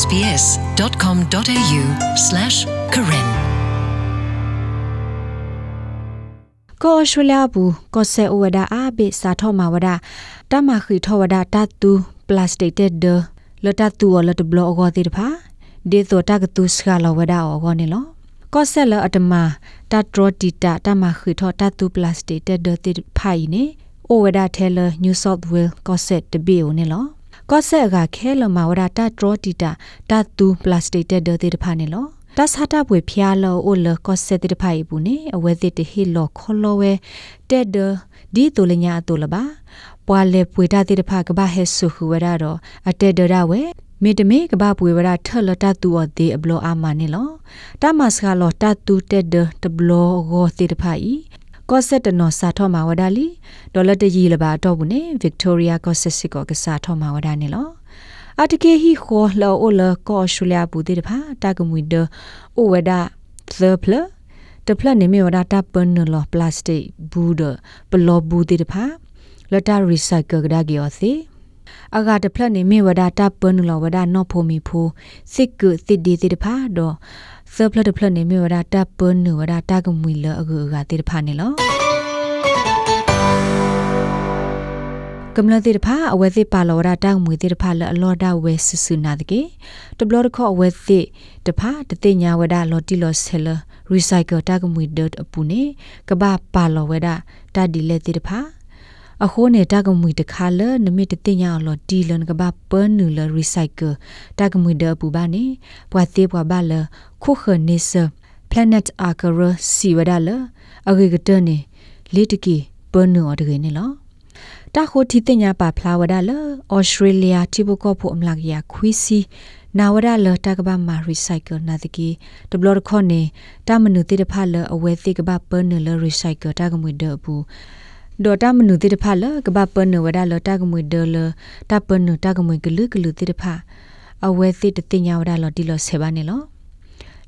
sbs.com.au/karen ကောရှူလာဘူးကောဆေအဝဒအာဘေစာထောမဝဒတမခိထောဝဒတတူပလတ်စတစ်တက်ဒလတတူလတဘလောဂောတိတဖာဒေသောတကတုစခလဝဒအောဂောနေလောကောဆဲလအတမတတ်ဒရတီတာတမခိထောတတူပလတ်စတစ်တက်ဒတိဖိုင်နေအိုဝဒထဲလနယူးဆော့သ်ဝဲကောဆက်တဘီအိုနေလော ကောဆက်ကခဲလမဝဒတဒရတီတာတတူပလတ်စတစ်တက်ဒတိတဖာနေလောတသတာပွေဖျားလောအိုလကော့ဆက်တိဖိုင်ဘူးနေအဝဲတိတဟီလောခေါလောဝဲတက်ဒဒီတူလညာတူလပါပွာလေပွေတာတိတဖာကဘာဟဲဆုခဝရတော့အတက်ဒရဝဲမေတမေကဘာပွေဝရထလတတူအသေးအဘလောအာမနေလောတမစကလောတတူတက်ဒတဘလောဂောတိတဖိုင် ကော့ဆက်တနော်စာထောမှာဝဒါလီဒေါ်လာတကြီးလပါတော့ဘူးနေဗစ်တိုးရီယာကော့ဆက်စစ်ကောကစားထောမှာဝဒါနေလောအတကေဟီခေါ်လောအိုလကောရှူလျာဘူးတေတဖာတာကမွေဒအိုဝဒါသပလတပလနေမေဝဒါတာပန်နလောပလတ်စတစ်ဘူးဒပလောဘူးတေတဖာလတာရီဆိုင်ကယ်ကဒါဂီယောစီ အဂါတဖလက်နေမေဝဒါတာပန်နလောဝဒါနော့ဖိုမီဖိုစစ်ကုစစ်ဒီတေတဖာတော့သပလတဖလက်နေမေဝဒါတာပန်နဝဒါတာကမွေလအကူအကတေတဖာနေလောကမ္လတိတဖာအဝဲသိပါလောရာတောင်းမွေတိတဖာလအလောဒဝဲဆဆူနာတကေတဘလတခောအဝဲသိတဖာတတိညာဝဒလော်တီလော်ဆဲလရီဆိုင်ကယ်တာကမွေဒတ်အပူနေကဘာပါလောဝဒတာဒီလက်တိတဖာ အခုနေတာကမွေတခါလနမိတတိညာလော်တီလန်ကဘာပန်နူလရီဆိုင်ကယ်တာကမွေဒအပူပါနေပွာသေးပွာပါလခုခနေဆ planet akara siwada အဂေကတနေလေတကီပန်နူအတကေနေလောတာခိုတီတင်ညာပါဖလာဝဒါလဩစတြေးလျတိဘကောဖို့အမလာကရခွီစီနာဝဒါလတာကဘာမာရီစိုက်ကယ်နာတကီဒဘလခေါနေတာမနုတိတဖလအဝဲတိကဘာပန်နလရီစိုက်ကယ်တာကမွေဒဘူး ဒေါ်တာမနုတိတဖလကဘာပန်နဝဒါလတာကမွေဒလတာပန်နတာကမွေဂလူဂလူတိတဖအဝဲတိတတင်ညာဝဒါလတီလဆေဘာနေလော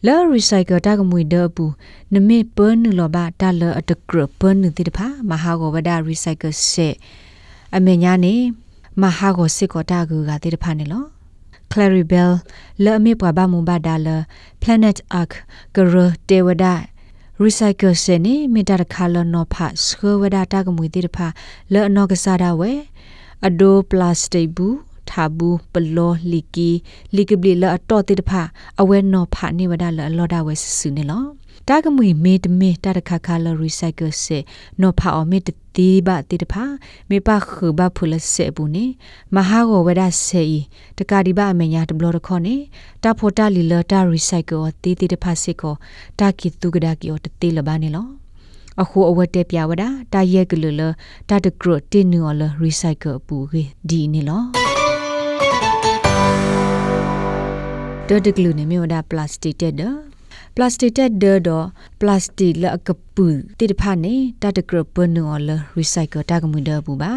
လာရီဆိုင်ကယ်တာကမွေဒဘူးနမေပန်နလဘာတာလအတကရပန်နတိတဖမဟာဂဝဒါရီဆိုင်ကယ်ဆေအမေညာနေမဟာကိုစစ်ကောတာကူကတိတဖာနေလော Claribel လဲ့မေပွားဘာမူဘာဒါလ Planet Ark ဂရတေဝဒ recycle စနေမီတာခါလနောဖတ်စခဝဒတာကမွေတိတဖာလဲ့နောကစားတာဝဲအဒိုပလတ်စတစ်ဘူးထာဘူးပလောလီကီလီကဘလီလာအတော်တိတဖာအဝဲနောဖာနေဝဒလအလောဒဝဲဆဆူနေလော တာကမွေမေတမေတာတခါခါလရီဆိုင်ကယ်စေနောဖာအမေတတိဘတိတဖာမေပခဘဖုလစေဘူးနေမဟာကိုဝဒစေဤတကာဒီဘအမေညာတဘလတခေါနေတာဖိုတာလီလတာရီဆိုင်ကယ်တီတီတဖာစစ်ကိုတာကီတုကဒါကီောတတိလဘာနေလောအခုအဝတ်တက်ပြဝဒတာရဲကလလတာတကရတင်နူလရီဆိုင်ကယ်ပူကြီးဒီနေလောဒဒကလူနေမြေဝဒပလတ်စတစ်တဲ့ ပလတ်စတစ်တက်ဒဒပလတ်စတစ်လကပူတိတဖာနေတတကရပနောလရီဆိုင်ကယ်တာကမှုဒဘူးပါ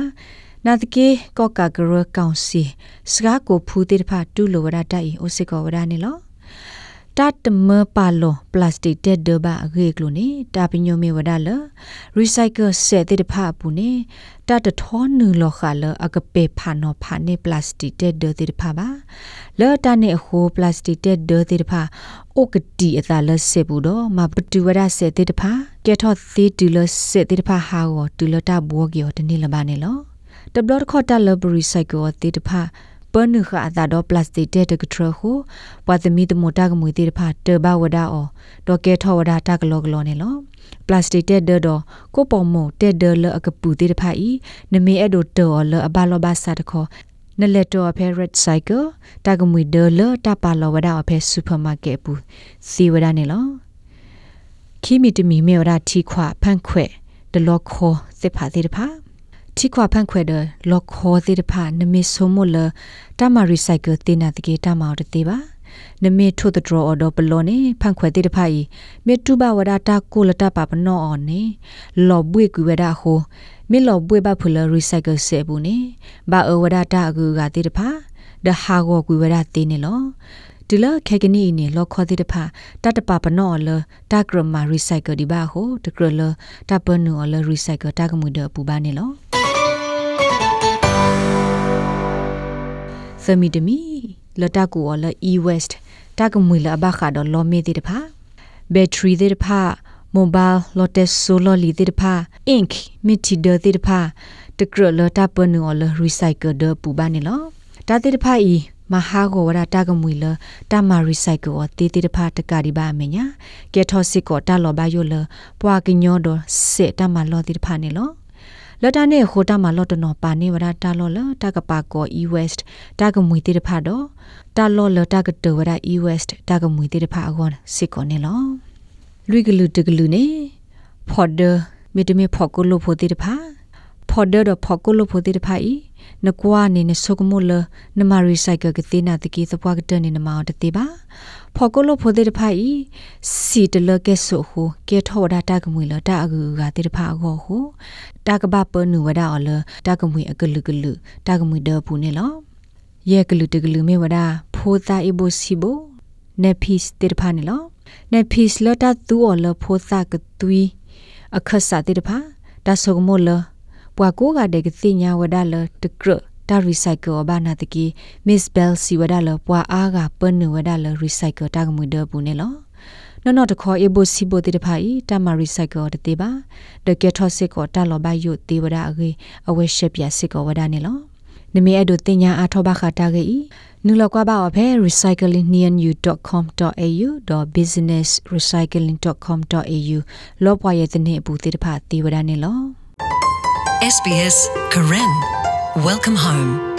နာတကေကောကာဂရကောင်စီစကားကိုဖူးတိတဖာတူလိုဝရတိုင်အိုစစ်ကောဝရနေလော တတ်မပါလောပလတ်စတစ်တက်ဒဘာအဂေကလိုနေတာပညိုမေဝဒါလရီဆိုင်ကယ်ဆက်တိတဖာပူနေတတ်ထောနူလောခါလအကပေဖာနောဖာနေပလတ်စတစ်တက်ဒတိတဖာပါလော်တနေဟိုပလတ်စတစ်တက်ဒတိတဖာအိုကတီအသာလစေဘူးတော့မပတူဝရစေတိတဖာကဲထော့သီတူလစေတိတဖာဟာကိုတူလတာဘောကီယောတနေလပါနေလောတဘလခေါ်တာလဘရီဆိုင်ကိုတိတဖာ ပနုခအသာတော့ပလတ်စတစ်တဲ့တကထရဟုပဝသမီတမတာကမွေတိတဖာတဘဝဒါအောဒေါ်ကဲထောဝဒါတကလောကလောနေလောပလတ်စတစ်တဲ့တော့ကိုပေါ်မတဲ့ဒလအကပူတိတဖာဤနမေအဲ့ဒိုတော်လအဘလောဘာစာတခေါ်နလက်တော်အဖဲ red cycle တာကမွေဒလတပါလောဝဒါအဖဲ supermarket ဘူးစီဝဒါနေလောခီမီတမီမေဝဒါတီခွာဖန်ခွဲဒလောခေါ်စစ်ဖာတိတဖာ တီခွာဖန်ခွဲဒလောခေါ်တိတဖာနမေဆိုမလတမ recycle တင်နာတကေတမောက်တေပါနမေထိုတဒရအော်ဒပလောနေဖန်ခွဲတိတဖိုင်မေတူဘဝဒတာကိုလတာပပနောအော်နေလောဘွေကူဝဒဟိုမေလောဘွေဘဖလရီဆိုင်ကယ်ဆေဘူးနေဘာအဝဒတာအကူကတိတဖာဒဟာဂောကူဝဒတေနေလောဒီလခေကနီနေလောခေါ်တိတဖာတတပပနောလတဂရမာရီဆိုင်ကယ်ဒီဘာဟိုတကရလတပနူလရီဆိုင်ကယ်တကမှုဒပူပါနေလော သမီတမီလတကူော်လ e west တကမွေလဘခါတော့လောမေတိတဖာ battery တိတဖာ mobile lotus solar li တိတဖာ ink mitida တိတဖာတကရလတပနော်လ recycle ဒပူပါနေလောတာတိတဖာဤမဟာကိုဝရတာကမွေလတာမာရီဆိုင်ကယ်တေတေတဖာတကာဒီဘာမညာကဲထောစစ်ကိုတာလောဘယိုလပွာကညောဒစေတမလောတိတဖာနေလော လတာနေခိုတာမလောတနောပါနေဝရတာလောလတာကပါကော e west တာကမွေတေတဖာတော့တာလောလတာကတဝရ e west တာကမွေတေတဖာအကောစစ်ကိုနေလောလွိကလူတကလူနေဖော်ဒမီတမီဖော်ကိုလိုဖိုတေတဖာဖော်ဒတော့ဖော်ကိုလိုဖိုတေတဖာဤနကွာနေနဆုကမိုလနမရီဆိုင်ကကတိနာတကီသပွားကတနေနမောတတိပါ ဖော်ကိုလိုဖိုတဲ့တဖိုင်စီတလကဲဆိုဟိုကဲထောဒတာကမွေလတာအကူကတိတဖာကိုဟိုတာကဘပနုဝဒါအလတာကမွေအကလူကလူတာကမွေဒပူနေလောယေကလူတကလူမေဝဒါဖိုတာအဘိုစီဘိုနေပီစတိတဖာနေလောနေပီစလတာတူအလဖိုတာကသွီအခဆာတိတဖာဒါဆုကမိုလပွာကိုကတဲ့ကတိညာဝဒါလတကရ တာရီဆိုင်ကယ်ဘာနာတကီမစ်ဘဲလ်စီဝဒါလပွာအားကပန်နဝဒါလရီဆိုင်ကယ်တာကမှုဒဘူးနေလောနော်နော်တခေါ်အေဘိုစီဘိုတေတဖိုင်တာမာရီဆိုင်ကယ်တတေပါတကက်ထော့စစ်ကိုတာလောဘယုတေဝဒါအကေအဝဲရှက်ပြစစ်ကိုဝဒါနေလောနမေအဒုတင်ညာအထောဘခတာကေဤနုလကွာပါဖဲ recyclingneanu.com.au.businessrecycling.com.au လောပွားရဲ့တဲ့နေဘူးတေတဖာတေဝဒါနေလော SBS Karen Welcome home